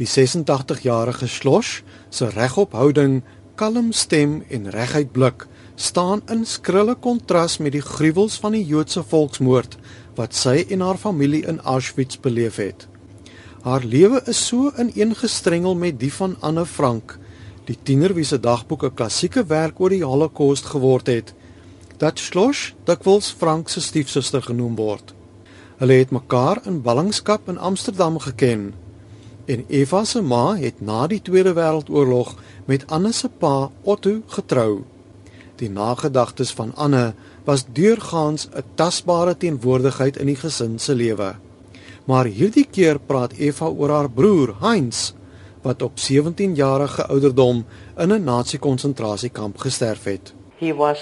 Die 86-jarige Schloss se regop houding, kalm stem en reguit blik staan in skrille kontras met die gruwels van die Joodse volksmoord wat sy en haar familie in Auschwitz beleef het. Haar lewe is so ineengestrengel met die van Anne Frank, die tiener wie se dagboek 'n klassieke werk oor die Holocaust geword het, dat Schloss dikwels Frank se stiefsuster genoem word. Hulle het mekaar in ballingskap in Amsterdam geken en Eva se ma het na die Tweede Wêreldoorlog met Anne se pa Otto getrou. Die nagedagtes van Anne was deurgaans 'n tasbare teenwoordigheid in die gesin se lewe. Maar hierdie keer praat Eva oor haar broer Heinz wat op 17 jarige ouderdom in 'n nazi-konsentrasiekamp gesterf het. He was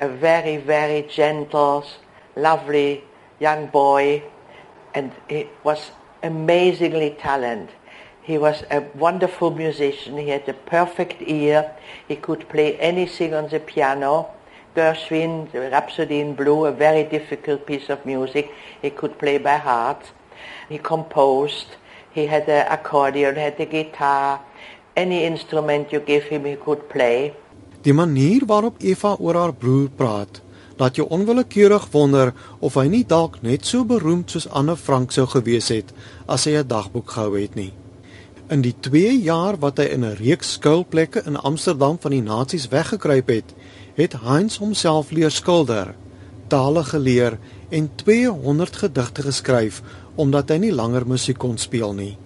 a very very gentle, lovely young boy and he was amazingly talented. He was a wonderful musician. He had a perfect ear. He could play anything on the piano. Gershwin, the Rhapsody in Blue, a very difficult piece of music. He could play by heart. He composed. He had an accordion, had a guitar. Any instrument you give him, he could play. Die manier waarop Eva oor haar broer praat, laat jou onwillekeurig wonder of hy nie dalk net so beroemd soos Anne Frank sou gewees het as hy 'n dagboek gehou het nie. In die 2 jaar wat hy in 'n reeks skuilplekke in Amsterdam van die nasies weggekruip het, het Heinz homself leer skilder, tale geleer en 200 gedigte geskryf omdat hy nie langer musiek kon speel nie.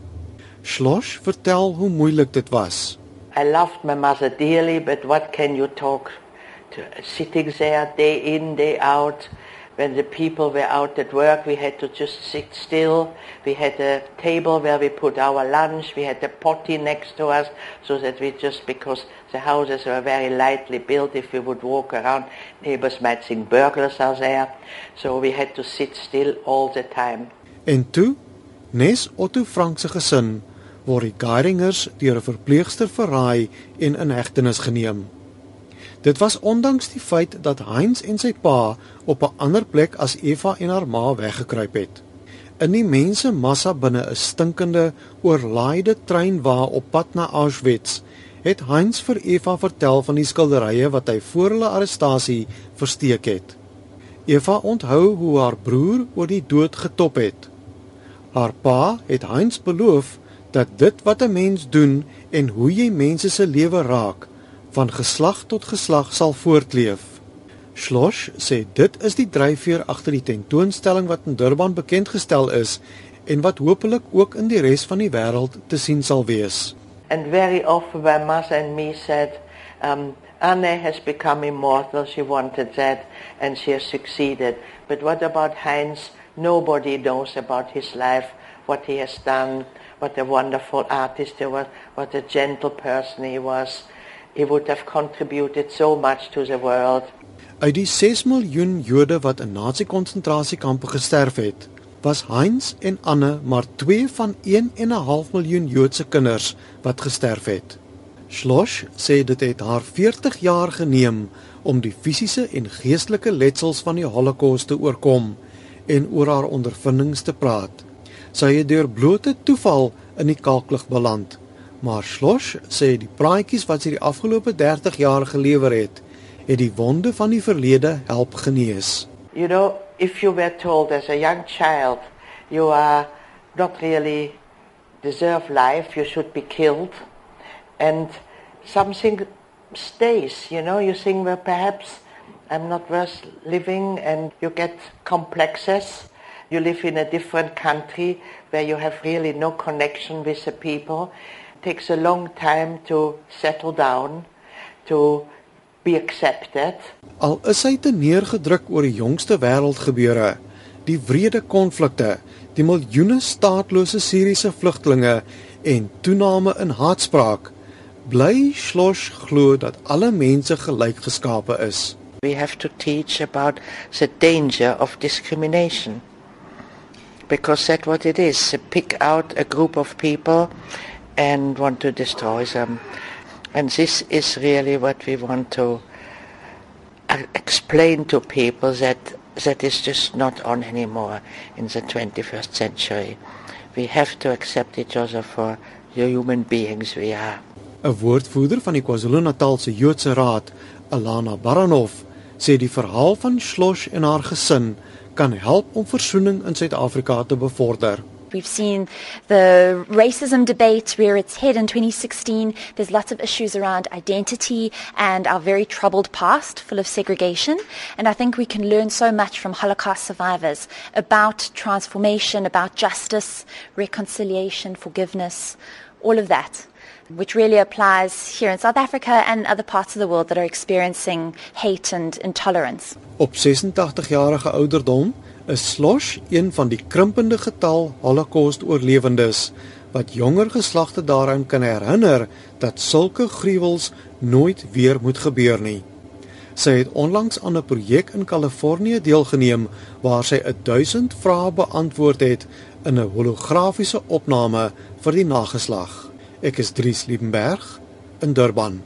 Schloss vertel hoe moeilik dit was. I loved my mother dearly, but what can you talk to sitting there day in, day out. When the people were out at work, we had to just sit still. We had a table where we put our lunch. We had a potty next to us so that we just, because the houses were very lightly built, if we would walk around, neighbors might think burglars are there. So we had to sit still all the time. En toe, Nes Otto Frank se gesin word die Geiringers deur 'n verpleegster verraai en in hegtenis geneem. Dit was ondanks die feit dat Heinz en sy pa op 'n ander plek as Eva en haar ma weggekruip het. In die mensemassa binne 'n stinkende, oorlaaide treinwa op pad na Auschwitz, het Heinz vir Eva vertel van die skilderye wat hy voor hulle arrestasie versteek het. Eva onthou hoe haar broer oor die dood getop het. Haar pa het Heinz beloof dat dit wat 'n mens doen en hoe jy mense se lewe raak, van geslag tot geslag sal voortleef. Schloss sê dit is die dryfveer agter die tentoonstelling wat in Durban bekend gestel is en wat hopelik ook in die res van die wêreld te sien sal wees. And very often my mother and me said, um, Anne has become immortal, she wanted that, and she has succeeded. But what about Heinz? Nobody knows about his life, what he has done, what a wonderful artist he was, what a gentle person he was. He would have contributed so much to the world. Uit die 6 miljoen Jode wat in nazi-konsentrasiekampe gesterf het, was Heinz en Anne maar twee van 1 en 'n half miljoen Joodse kinders wat gesterf het. Schloss sê dit het haar 40 jaar geneem om die fisiese en geestelike letsels van die Holocaust te oorkom en oor haar ondervindings te praat. Sy het deur blote toeval in die kalklig beland. Maar Schloss sê die praatjies wat sy die afgelope 30 jaar gelewer het, het die wonde van die verlede help genees. You know, if you were told as a young child you are not really deserve life, you should be killed and something stays, you know, you think well perhaps I'm not worth living and you get complexes. You live in a different country where you have really no connection with the people. Takes a long time to settle down, to be accepted. Al is hy te neergedruk oor die jongste wêreldgebeure, die wrede konflikte, die miljoene staatlose Siriëse vlugtelinge en toename in haatspraak, bly Schloss glo dat alle mense gelyk geskape is. We have to teach about the danger of discrimination. Because that's what it is, to pick out a group of people and want to destroy them. And this is really what we want to uh, explain to people that that is just not on anymore in the 21st century. We have to accept each other for You're human beings, we are. 'n Woordvoerder van die KwaZulu-Natalse Joodse Raad, Alana Baranov, sê die verhaal van Schloss en haar gesin kan help om versoening in Suid-Afrika te bevorder. We've seen the racism debate rear its head in 2016. There's lots of issues around identity and our very troubled past, full of segregation. And I think we can learn so much from Holocaust survivors about transformation, about justice, reconciliation, forgiveness, all of that, which really applies here in South Africa and other parts of the world that are experiencing hate and intolerance. Op 86-jarige ouderdom is Slosh een van die krimpende getal Holocaust-oorlewendes wat jonger geslagte daaraan kan herinner dat sulke gruwels nooit weer moet gebeur nie. Sy het onlangs aan 'n projek in Kalifornië deelgeneem waar sy 1000 vrae beantwoord het in 'n holografiese opname vir die nageslag. Ek is Dries Liebenberg in Durban.